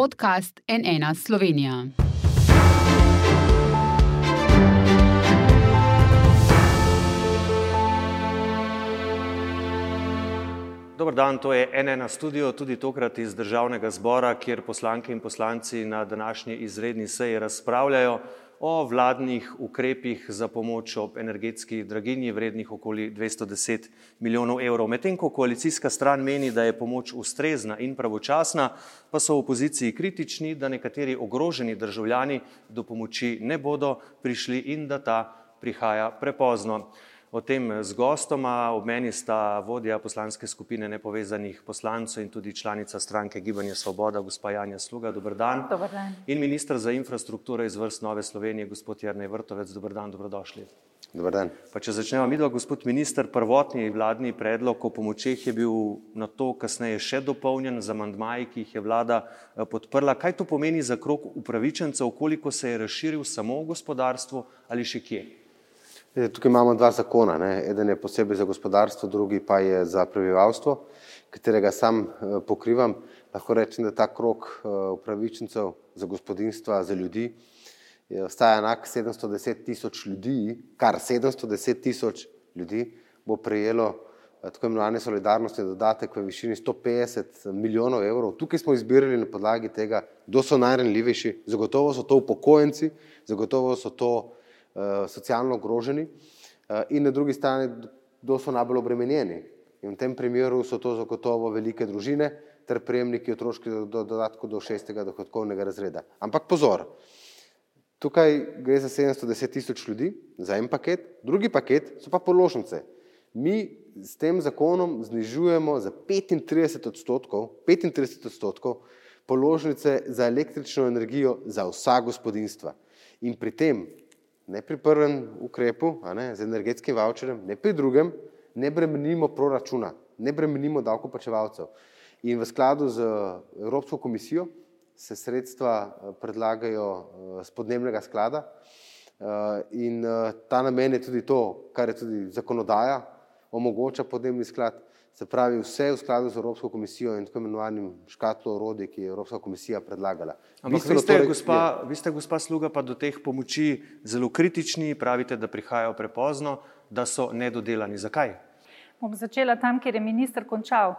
Podcast NN Slovenija. Dobar dan, to je NN studio, tudi tokrat iz državnega zbora, kjer poslanke in poslanci na današnji izredni seji razpravljajo o vladnih ukrepih za pomoč ob energetski draginji vrednih okoli 210 milijonov evrov. Medtem ko koalicijska stran meni, da je pomoč ustrezna in pravočasna, pa so v opoziciji kritični, da nekateri ogroženi državljani do pomoči ne bodo prišli in da ta prihaja prepozno. O tem z gostoma, ob meni sta vodja poslanske skupine nepovezanih poslancev in tudi članica stranke Gibanje Svoboda, gospa Janja Sluga, dober dan. Dobar dan. In ministr za infrastrukturo iz vrst Nove Slovenije, gospod Jarnej Vrtovec, dober dan, dobrodošli. Dobar dan. Pa če začnemo midva, gospod minister, prvotni vladni predlog o pomočeh je bil na to kasneje še dopolnjen z amandmaji, ki jih je vlada eh, podprla. Kaj to pomeni za krok upravičencev, koliko se je razširil samo v gospodarstvu ali še kje? E, Tukaj imamo dva zakona. Ne. Eden je posebej za gospodarstvo, drugi pa je za prebivalstvo, katerega sam eh, pokrivam. Lahko rečem, da ta krok eh, upravičencev za gospodinstva, za ljudi, ostaja enak 710 tisoč ljudi, kar 710 tisoč ljudi bo prejelo eh, tako imenovani solidarnostni dodatek v višini 150 milijonov evrov. Tukaj smo izbirali na podlagi tega, kdo so najranljivejši. Zagotovo so to upokojenci, zagotovo so to socialno ogroženi uh, in na drugi strani, kdo so najbolj obremenjeni. In v tem primeru so to zagotovo velike družine ter prejemniki otroških do- do- dodatkov do šestega dohodkovnega razreda. Ampak pozor, Tukaj gre za 710 tisoč ljudi, za en paket, drugi paket so pa položnice. Mi s tem zakonom znižujemo za 35 odstotkov, 35 odstotkov položnice za električno energijo za vsa gospodinstva. In pri tem, ne pri prvem ukrepu, ne, z energetskim voucherjem, ne pri drugem, ne bremenimo proračuna, ne bremenimo davkoplačevalcev. In v skladu z Evropsko komisijo se sredstva eh, predlagajo eh, z podnebnega sklada eh, in eh, ta namen je tudi to, kar je tudi zakonodaja, omogoča podnebni sklad, se pravi vse v skladu z Evropsko komisijo in tako imenovanim škatlo orodij, ki je Evropska komisija predlagala. Ampak vi Bistveno ste, torej gospa, je- vi ste, gospa Sluga, pa do teh pomoči zelo kritični, pravite, da prihajajo prepozno, da so nedodelani. Zakaj? Bom začela tam, kjer je minister končal.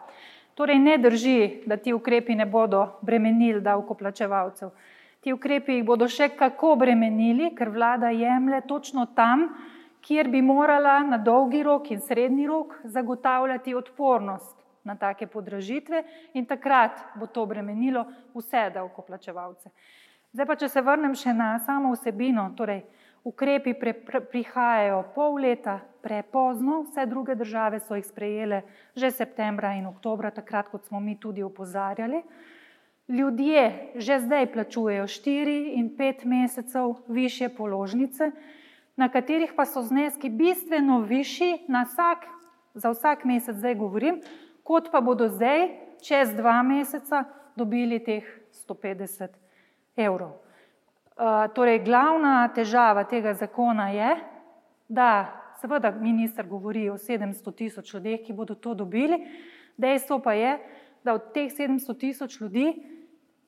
Torej, ne drži, da ti ukrepi ne bodo bremenili davkoplačevalcev. Ti ukrepi jih bodo še kako bremenili, ker vlada jemlje točno tam, kjer bi morala na dolgi rok in srednji rok zagotavljati odpornost na take podražitve in takrat bo to bremenilo vse davkoplačevalce. Zdaj pa, če se vrnem še na samo vsebino, torej ukrepi pre, pre, prihajajo pol leta prepozno, vse druge države so jih sprejele že septembra in oktobra, takrat, kot smo mi tudi opozarjali. Ljudje že zdaj plačujejo 4 in 5 mesecev više položnice, na katerih pa so zneski bistveno višji na vsak, za vsak mesec, zdaj govorim, kot pa bodo zdaj, čez dva meseca, dobili teh 150 evrov. Uh, torej, glavna težava tega zakona je, da seveda minister govori o 700 tisoč ljudeh, ki bodo to dobili, dejstvo pa je, da od teh 700 tisoč ljudi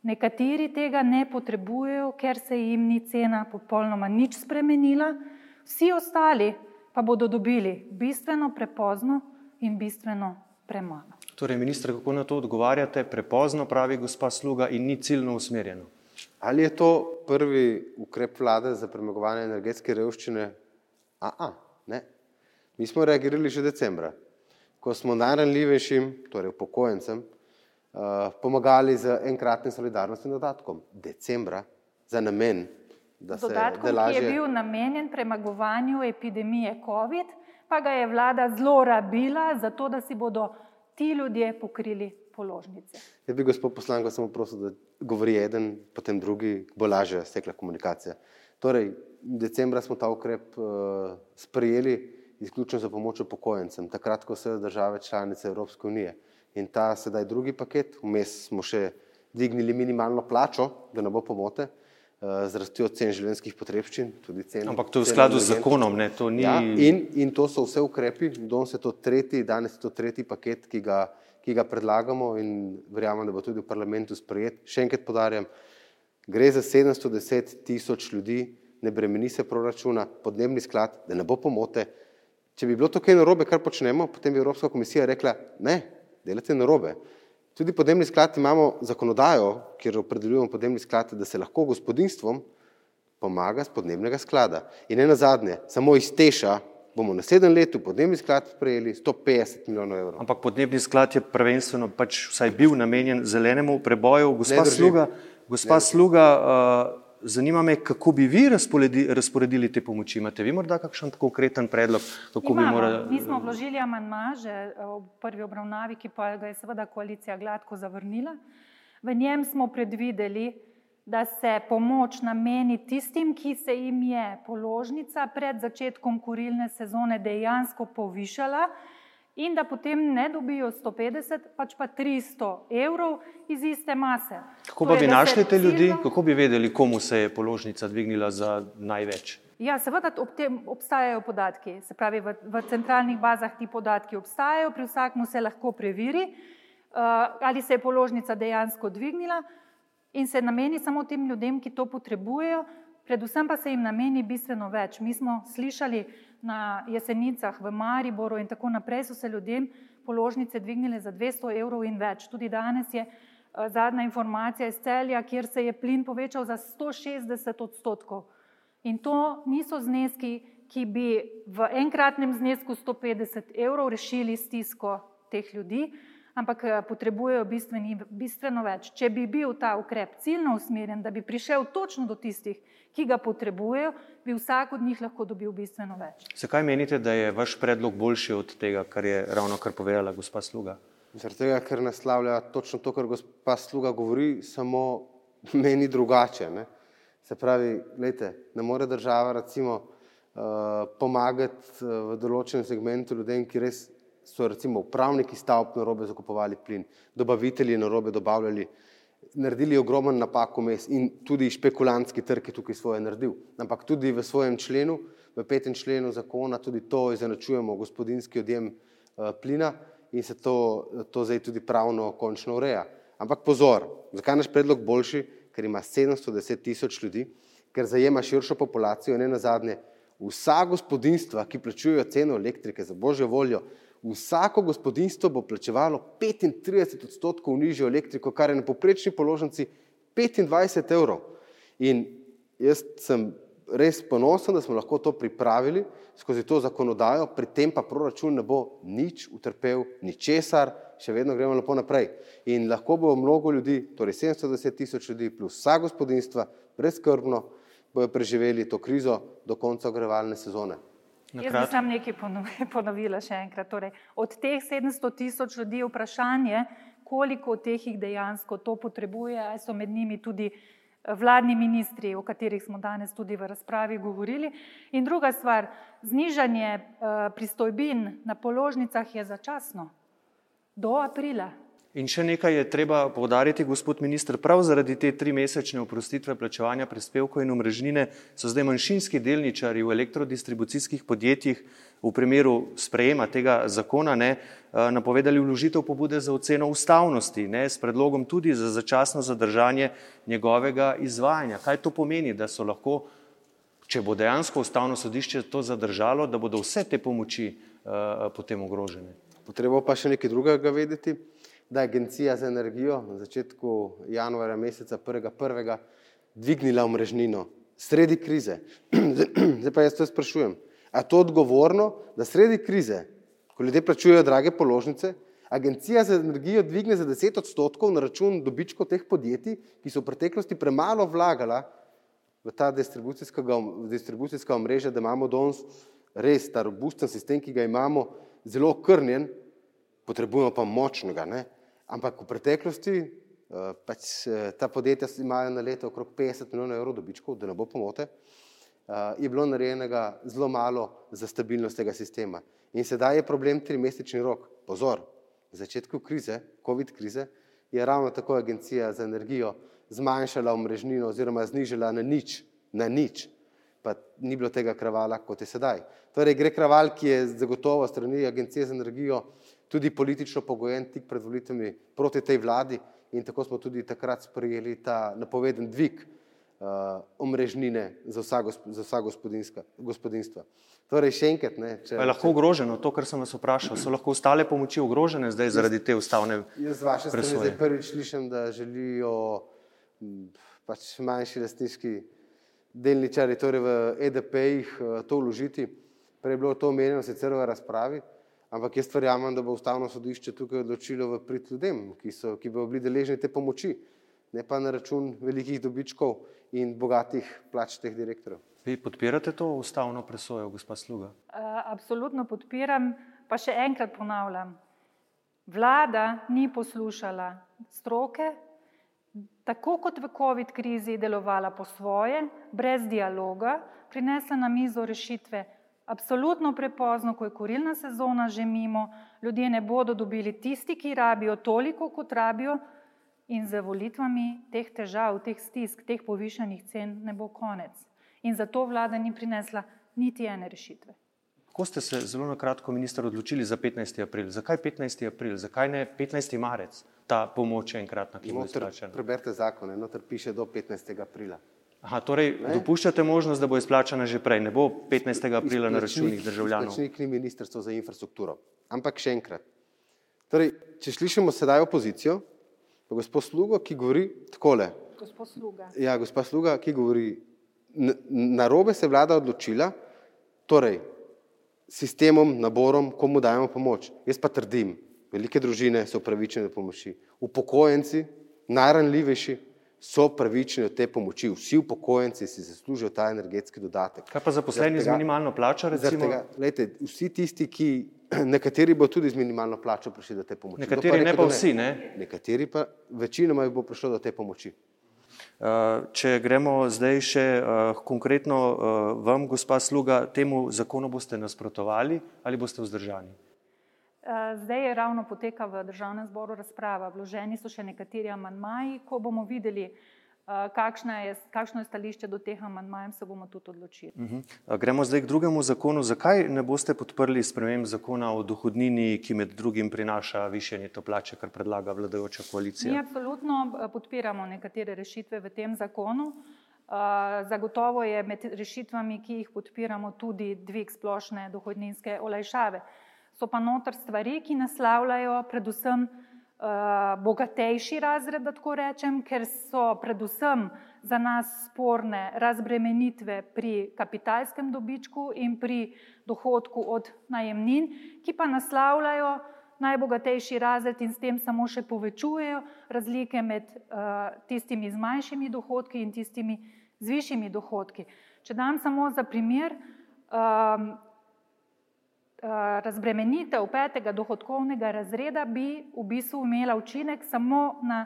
nekateri tega ne potrebujejo, ker se jim ni cena popolnoma nič spremenila, vsi ostali pa bodo dobili bistveno prepozno in bistveno premalo. Torej, minister, kako na to odgovarjate? Prepozno, pravi gospa Sluga, in ni ciljno usmerjeno. Ali je to prvi ukrep vlade za premagovanje energetske revščine? Aa, ne. Mi smo reagirali že decembra, ko smo najranljivejšim, torej upokojencem, uh, pomagali z enkratnim solidarnostnim dodatkom. Decembra za namen, dodatkom, da ki je bil namenjen premagovanju epidemije COVID, pa ga je vlada zlorabila, zato da si bodo ti ljudje pokrili položnice. Jaz bi gospod poslanko samo prosil, da govori eden, potem drugi, bo lažje stekla komunikacija. Torej, decembra smo ta ukrep uh, sprejeli izključno za pomoč upokojencem, takrat, ko so države članice Evropske unije. In ta sedaj drugi paket, vmes smo še dvignili minimalno plačo, da ne bo pomote, uh, z rastjo cen življenjskih potrebščin, cen. Ampak to je v skladu z zakonom, ne? To ni... Ja, in, in to so vse ukrepi, danes je to tretji, danes je to tretji paket, ki ga, ki ga predlagamo in verjamem, da bo tudi v parlamentu sprejet. Še enkrat podarjam, gre za 710 tisoč ljudi, ne bremeni se proračuna, podnebni sklad, da ne bo pomote. Če bi bilo to kaj narobe, kar počnemo, potem bi Evropska komisija rekla, ne, delate narobe. Tudi podnebni sklad imamo zakonodajo, kjer opredeljujemo podnebni sklad, da se lahko gospodinstvom pomaga z podnebnega sklada. In ne nazadnje, samo iz Teša bomo naslednjem letu podnebni sklad sprejeli 150 milijonov evrov. Ampak podnebni sklad je prvenstveno pač vsaj bil namenjen zelenemu preboju. Gospa Sluga, gospa Sluga uh, zanima me, kako bi vi razporedili, razporedili te pomoči. Imate vi morda kakšen konkreten predlog, Imamo. morali? Mi smo vložili amandma že eh, v prvi obravnavi, ki pa ga je seveda koalicija gladko zavrnila. V njem smo predvideli, da se pomoč nameni tistim, ki se jim je položnica pred začetkom kurilne sezone dejansko povišala in da potem ne dobijo 150, pač pa 300 evrov iz iste mase. Kako To pa bi našli te ljudi, ciljno- kako bi vedeli, komu se je položnica dvignila za največ? Ja, seveda ob tem obstajajo podatki, se pravi, v, v centralnih bazah ti podatki obstajajo, pri vsakmu se lahko preveri, uh, ali se je položnica dejansko dvignila in se nameni samo tem ljudem, ki to potrebujejo, predvsem pa se jim nameni bistveno več. Mi smo slišali na jesenicah v Mariboru in tako naprej, so se ljudem položnice dvignile za 200 evrov in več. Tudi danes je uh, zadnja informacija iz celja, kjer se je plin povečal za 160 odstotkov. In to niso zneski, ki bi v enkratnem znesku 150 evrov rešili stisko teh ljudi, ampak eh, potrebujejo bistveni, bistveno več. Če bi bil ta ukrep ciljno usmerjen, da bi prišel točno do tistih, ki ga potrebujejo, bi vsak od njih lahko dobil bistveno več. Zakaj menite, da je vaš predlog boljši od tega, kar je ravno kar povedala gospa Sluga? Zaradi tega, ker naslavlja točno to, kar gospa Sluga govori, samo meni drugače. Ne? Se pravi, gledajte, ne more država recimo uh, pomagati uh, v določenem segmentu ljudem, ki res so recimo upravniki stavb na robe zakupovali plin, dobavitelji na robe dobavljali, naredili ogromen napak vmes in tudi špekulantski trg je tukaj svoje naredil. Ampak tudi v svojem členu, v petem členu zakona, tudi to izenačujemo gospodinski odjem uh, plina in se to, to zdaj tudi pravno končno ureja. Ampak pozor, zakaj je naš predlog boljši? Ker ima 710 tisoč ljudi, ker zajema širšo populacijo in ne nazadnje vsa gospodinstva, ki plačujejo ceno elektrike za božjo voljo, vsako gospodinstvo bo plačevalo 35 odstotkov nižjo elektriko, kar je na poprečni položnici 25 evrov. In jaz sem res ponosen, da smo lahko to pripravili skozi to zakonodajo, pri tem pa proračun ne bo nič utrpel, ničesar, še vedno gremo lepo naprej. In lahko bo mnogo ljudi, torej 710 tisoč ljudi, plus vsa gospodinstva, brezkrbno bojo preživeli to krizo do konca ogrevalne sezone. Na Jaz bi sam nekaj pono- ponovila še enkrat. Torej, od teh 700 tisoč ljudi je vprašanje, koliko teh jih dejansko to potrebuje, ali so med njimi tudi eh, vladni ministri, o katerih smo danes tudi v razpravi govorili. In druga stvar, znižanje eh, pristojbin na položnicah je začasno do aprila. In še nekaj je treba povdariti, gospod minister, prav zaradi te tri mesečne oprostitve plačevanja prispevkov in omrežnine so zdaj manjšinski delničari v elektrodistribucijskih podjetjih v primeru sprejema tega zakona ne, eh, napovedali vložitev pobude za oceno ustavnosti ne, s predlogom tudi za začasno zadržanje njegovega izvajanja. Kaj to pomeni, da so lahko, če bo dejansko ustavno sodišče to zadržalo, da bodo vse te pomoči uh, potem ogrožene? Potrebo pa še nekaj drugega vedeti, da je Agencija za energijo na začetku januarja meseca 1.1. dvignila omrežnino sredi krize. Zdaj pa jaz to sprašujem. A je to odgovorno, da sredi krize, ko ljudje plačujejo drage položnice, Agencija za energijo dvigne za 10 odstotkov na račun dobičkov teh podjetij, ki so v preteklosti premalo vlagala v ta distribucijska omrežja, da imamo danes res ta robusten sistem, ki ga imamo, zelo okrnjen, potrebujemo pa močnega. Ne? Ampak v preteklosti eh, pač, eh, ta podjetja imajo na leto okrog 50 milijonov evrov dobičkov, da ne bo pomote, eh, je bilo narejenega zelo malo za stabilnost tega sistema. In sedaj je problem trimesečni rok. Pozor, v začetku krize, COVID krize, je ravno tako Agencija za energijo zmanjšala omrežnino oziroma znižala na nič, na nič, pa ni bilo tega kravala, kot je sedaj. Torej, gre kraval, ki je zagotovo strani Agencije za energijo tudi politično pogojen tik pred volitvami proti tej vladi in tako smo tudi takrat sprejeli ta napoveden dvig uh, omrežnine za vsa, za vsa gospodinstva. Torej, še enkrat. Ne, če, je lahko če... ogroženo to, kar sem vas vprašal? So lahko ostale pomoči ogrožene zdaj zaradi te ustavne presoje? Jaz z vaše strani prvič slišim, da želijo pač manjši lastniški delničari torej v EDP-jih to vložiti. Prej je bilo to omenjeno sicer v razpravi, ampak jaz verjamem, da bo ustavno sodišče tukaj odločilo v prid ljudem, ki, so, ki bo bili deležni te pomoči ne pa na račun velikih dobičkov in bogatih plač teh direktorjev. Vi podpirate to ustavno presojo, gospa Sluga? Absolutno podpiram, pa še enkrat ponavljam. Vlada ni poslušala stroke, tako kot v COVID krizi delovala po svoje, brez dialoga, prinesla na mizo rešitve. Absolutno prepozno, ko je kurilna sezona že mimo, ljudje ne bodo dobili tisti, ki rabijo toliko, kot rabijo, in z volitvami teh težav, teh stisk, teh povišenih cen ne bo konec. In zato vlada ni prinesla niti ene rešitve. Ko ste se zelo na kratko, minister, odločili za 15. april? Zakaj 15. april? Zakaj ne 15. marec? Ta pomoč je enkratna, ki bo izplačena. Preberite zakone, noter piše do 15. aprila. Aha, torej, ne? dopuščate možnost, da bo izplačana že prej, ne bo 15. aprila na računih državljanov. Izplačnik ni ministrstvo za infrastrukturo. Ampak še enkrat. Torej, če slišimo sedaj opozicijo, pa gospod Sluga, ki govori takole. Gospod Sluga. Ja, gospod Sluga, ki govori, na robe se vlada odločila, torej sistemom, naborom, komu dajemo pomoč. Jaz pa trdim, velike družine so upravičene do pomoči. Upokojenci, najranljivejši, so pravični od te pomoči. Vsi upokojenci si zaslužijo ta energetski dodatek. Kaj pa zaposleni z minimalno plačo? Tega, lejte, vsi tisti, ki nekateri bo tudi z minimalno plačo prišli do te pomoči. Nekateri pa ne pa vsi, ne? Nekateri pa večinoma bo prišlo do te pomoči. Uh, če gremo zdaj še uh, konkretno uh, vam, gospa Sluga, temu zakonu boste nasprotovali ali boste vzdržani? Zdaj je ravno poteka v državnem zboru razprava. Vloženi so še nekateri amandmaji. Ko bomo videli, je, kakšno je stališče do teh amandmajev, se bomo tudi odločili. Uh mhm. -huh. Gremo zdaj k drugemu zakonu. Zakaj ne boste podprli sprememb zakona o dohodnini, ki med drugim prinaša višanje to plače, kar predlaga vladajoča koalicija? Mi absolutno podpiramo nekatere rešitve v tem zakonu. Zagotovo je med rešitvami, ki jih podpiramo, tudi dvig splošne dohodninske olajšave so pa noter stvari, ki naslavljajo predvsem uh, bogatejši razred, da tako rečem, ker so predvsem za nas sporne razbremenitve pri kapitalskem dobičku in pri dohodku od najemnin, ki pa naslavljajo najbogatejši razred in s tem samo še povečujejo razlike med uh, tistimi z manjšimi dohodki in tistimi z višjimi dohodki. Če dam samo za primer, um, Eh, razbremenitev petega dohodkovnega razreda bi v bistvu imela učinek samo na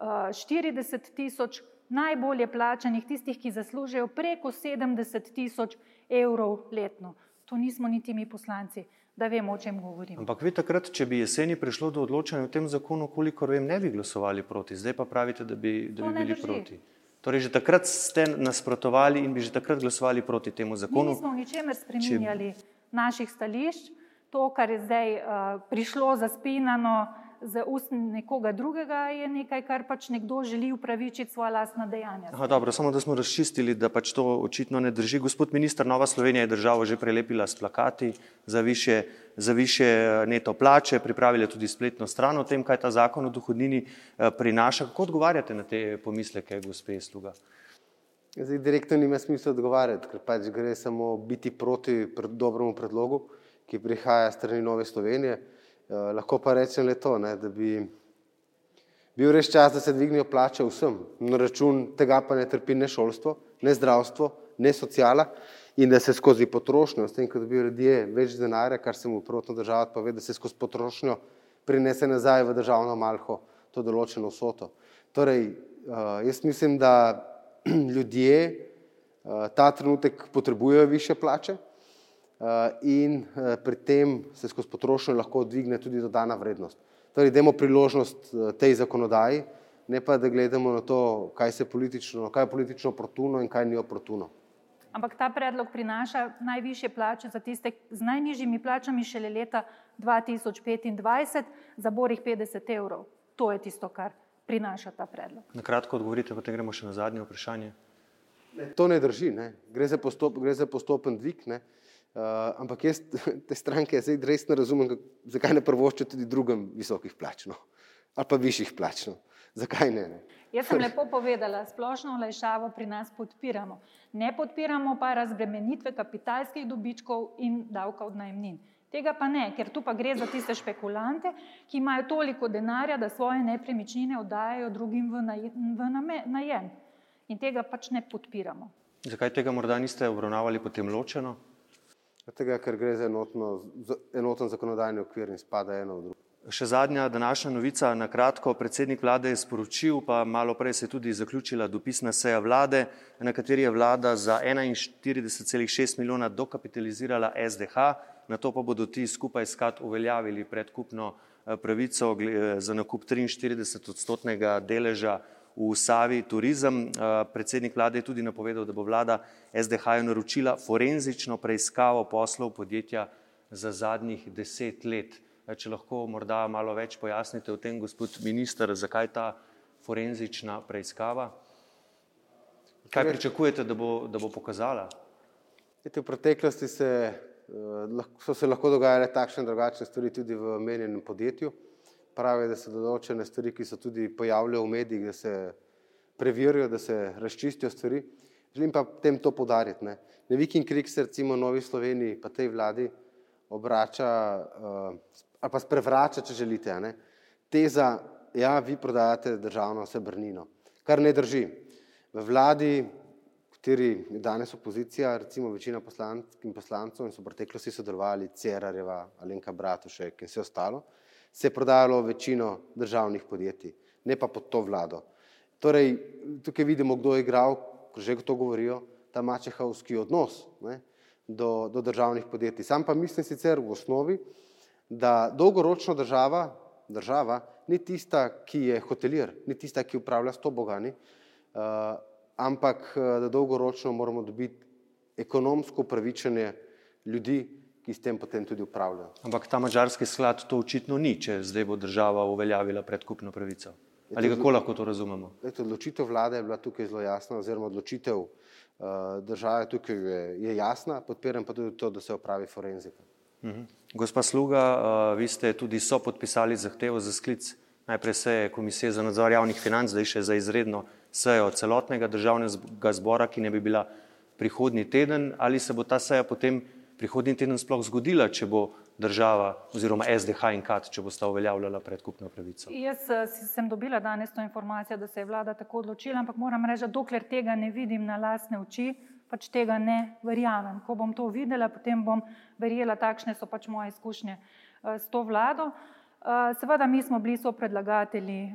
40 eh, tisoč najbolje plačanih, tistih, ki zaslužijo preko 70 tisoč evrov letno. To nismo niti mi poslanci, da vemo, o čem govorimo. Ampak vi takrat, če bi jeseni prišlo do odločanja o tem zakonu, kolikor vem, ne bi glasovali proti, zdaj pa pravite, da bi, da bi bili drži. proti. Torej, že takrat ste nasprotovali in bi že takrat glasovali proti temu zakonu. Mi nismo v ničemer spremenjali. Če naših stališč. To, kar je zdaj uh, prišlo zaspinano z ust nekoga drugega, je nekaj, kar pač nekdo želi upravičiti svoje lastne dejanja. Aha, dobro, samo da smo razčistili, da pač to očitno ne drži. Gospod minister, Nova Slovenija je državo že prelepila s plakati za više, za više eh, neto plače, pripravila tudi spletno stran o tem, kaj ta zakon o dohodnini uh, prinaša. Kako odgovarjate na te pomisleke, gospe Sluga? Zdaj, direktno nima smisla odgovarjati, ker pač gre samo biti proti pred dobremu predlogu, ki prihaja strani Nove Slovenije. Eh, lahko pa rečem le to, ne, da bi bil res čas, da se dvignejo plače vsem. Na račun tega pa ne trpi ne šolstvo, ne zdravstvo, ne sociala in da se skozi potrošnjo, s tem, ko dobijo ljudje več denarja, kar se mu prvotno država pove, da se skozi potrošnjo prinese nazaj v državno malho to določeno vsoto. Torej, eh, jaz mislim, da ljudje eh, ta trenutek potrebujejo više plače eh, in eh, pri tem se skozi potrošnjo lahko dvigne tudi dodana vrednost. Torej, dajmo priložnost tej zakonodaji, ne pa da gledamo na to, kaj, politično, kaj je politično oportuno in kaj ni oportuno. ampak ta predlog prinaša najvišje plače za tiste z najnižjimi plačami šele leta 2025 za borih 50 evrov. To je tisto, kar prinaša ta predlog. Na kratko odgovorite, potem gremo še na zadnje vprašanje. To ne drži, ne. Gre, za postop, gre za postopen dvig, ne. Uh, ampak jaz te stranke zdaj res ne razumem, zakaj ne prvoščijo tudi drugim visokih plač no. ali pa višjih plač. No. Zakaj ne? ne? Jaz sem lepo povedala, splošno olajšavo pri nas podpiramo. Ne podpiramo pa razbremenitve kapitalskih dobičkov in davka od najemnin. Tega pa ne, ker tu pa gre za tiste špekulante, ki imajo toliko denarja, da svoje nepremičnine oddajajo drugim v najem. In tega pač ne podpiramo. Zakaj tega morda niste obravnavali potem ločeno? Tega, ker gre za enotno, enoten zakonodajni okvir in spada eno v drugo. Še zadnja današnja novica, na kratko, predsednik vlade je sporočil, pa malo prej se je tudi zaključila dopisna seja vlade, na kateri je vlada za 41,6 milijona dokapitalizirala SDH, na to pa bodo ti skupaj skat uveljavili predkupno eh, pravico za nakup 43 odstotnega deleža v Savi turizem. Eh, predsednik vlade je tudi napovedal, da bo vlada SDH-ju naročila forenzično preiskavo poslov podjetja za zadnjih deset let. Eh, če lahko morda malo več pojasnite o tem, gospod minister, zakaj ta forenzična preiskava? Kaj pričakujete, da bo, da bo pokazala? V preteklosti se, eh, so se lahko dogajale takšne in drugačne stvari tudi v menjenem podjetju. Pravi, da se določene stvari, ki so tudi pojavljajo v medijih, da se preverijo, da se razčistijo stvari. Želim pa tem to podariti. Ne, ne Viking Krik se recimo Novi Sloveniji pa tej vladi obrača uh, ali pa sprevrača, če želite, ne, teza, ja, vi prodajate državno srebrnino, kar ne drži. V vladi, kateri danes opozicija, recimo večina poslank in poslancev in so v preteklosti sodelovali Cerarjeva, Alenka Bratušek in vse ostalo, se je prodajalo večino državnih podjetij, ne pa pod to vlado. Torej, tukaj vidimo, kdo je igral, ko že to govorijo, ta mačehovski odnos ne, do, do državnih podjetij. Sam pa mislim sicer v osnovi, da dolgoročno država, država ni tista, ki je hotelir, ni tista, ki upravlja sto bogani, uh, ampak da dolgoročno moramo dobiti ekonomsko upravičenje ljudi, ki s tem potem tudi upravljajo. Ampak ta mačarski sklad to očitno ni, če zdaj bo država uveljavila predkupno pravico. Ali kako lahko to razumemo? Lejte, odločitev vlade je bila tukaj zelo jasna, oziroma odločitev uh, države tukaj je, je jasna, podpiram pa tudi to, da se opravi forenzika. Mhm. Gospa Sluga, uh, vi ste tudi so podpisali zahtevo za sklic najprej seje Komisije za nadzor javnih financ, zdaj še za izredno sejo celotnega državnega zbora, ki ne bi bila prihodnji teden, ali se bo ta seja potem prihodnji teden sploh zgodila, če bo država oziroma SDH in KAT, če bo sta uveljavljala predkupno pravico? Jaz eh, sem dobila danes to informacijo, da se je vlada tako odločila, ampak moram reči, dokler tega ne vidim na lasne oči, pač tega ne verjamem. Ko bom to videla, potem bom verjela, takšne so pač moje izkušnje eh, s to vlado. Eh, seveda, mi smo bili so predlagatelji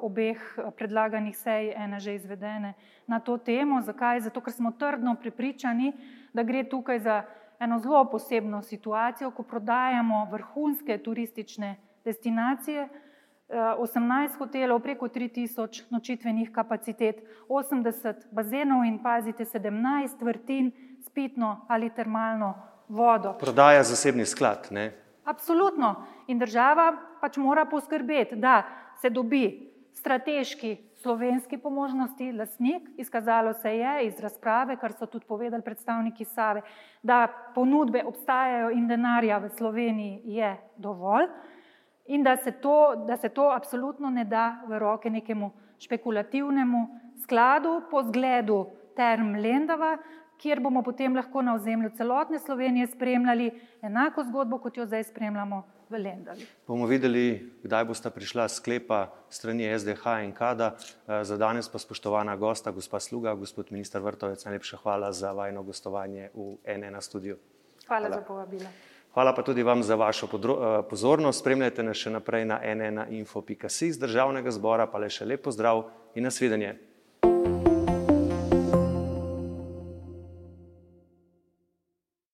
obeh predlaganih sej, ena že izvedene na to temo. Zakaj? Zato, ker smo trdno prepričani, da gre tukaj za eno zelo posebno situacijo, ko prodajamo vrhunske turistične destinacije, 18 eh, hotelov, preko 3000 nočitvenih kapacitet, 80 bazenov in pazite 17 vrtin s pitno ali termalno vodo. Prodaja zasebni sklad, ne? Absolutno. In država pač mora poskrbeti, da se dobi strateški slovenski pomožnosti lasnik. Izkazalo se je iz razprave, kar so tudi povedali predstavniki Save, da ponudbe obstajajo in denarja v Sloveniji je dovolj in da se to, da se to absolutno ne da v roke nekemu špekulativnemu skladu po zgledu Term Lendava, kjer bomo potem lahko na ozemlju celotne Slovenije spremljali enako zgodbo, kot jo zdaj spremljamo v Lendavi. Bomo videli, kdaj bosta prišla sklepa strani SDH in KADA. Eh, za danes pa spoštovana gosta, gospa Sluga, gospod minister Vrtovec, najlepša hvala za vajno gostovanje v NN studiu. Hvala, hvala. za povabilo. Hvala pa tudi vam za vašo eh, pozornost. Spremljajte nas še naprej na nnainfo.si z državnega zbora, pa le še lepo zdrav in nasvidenje.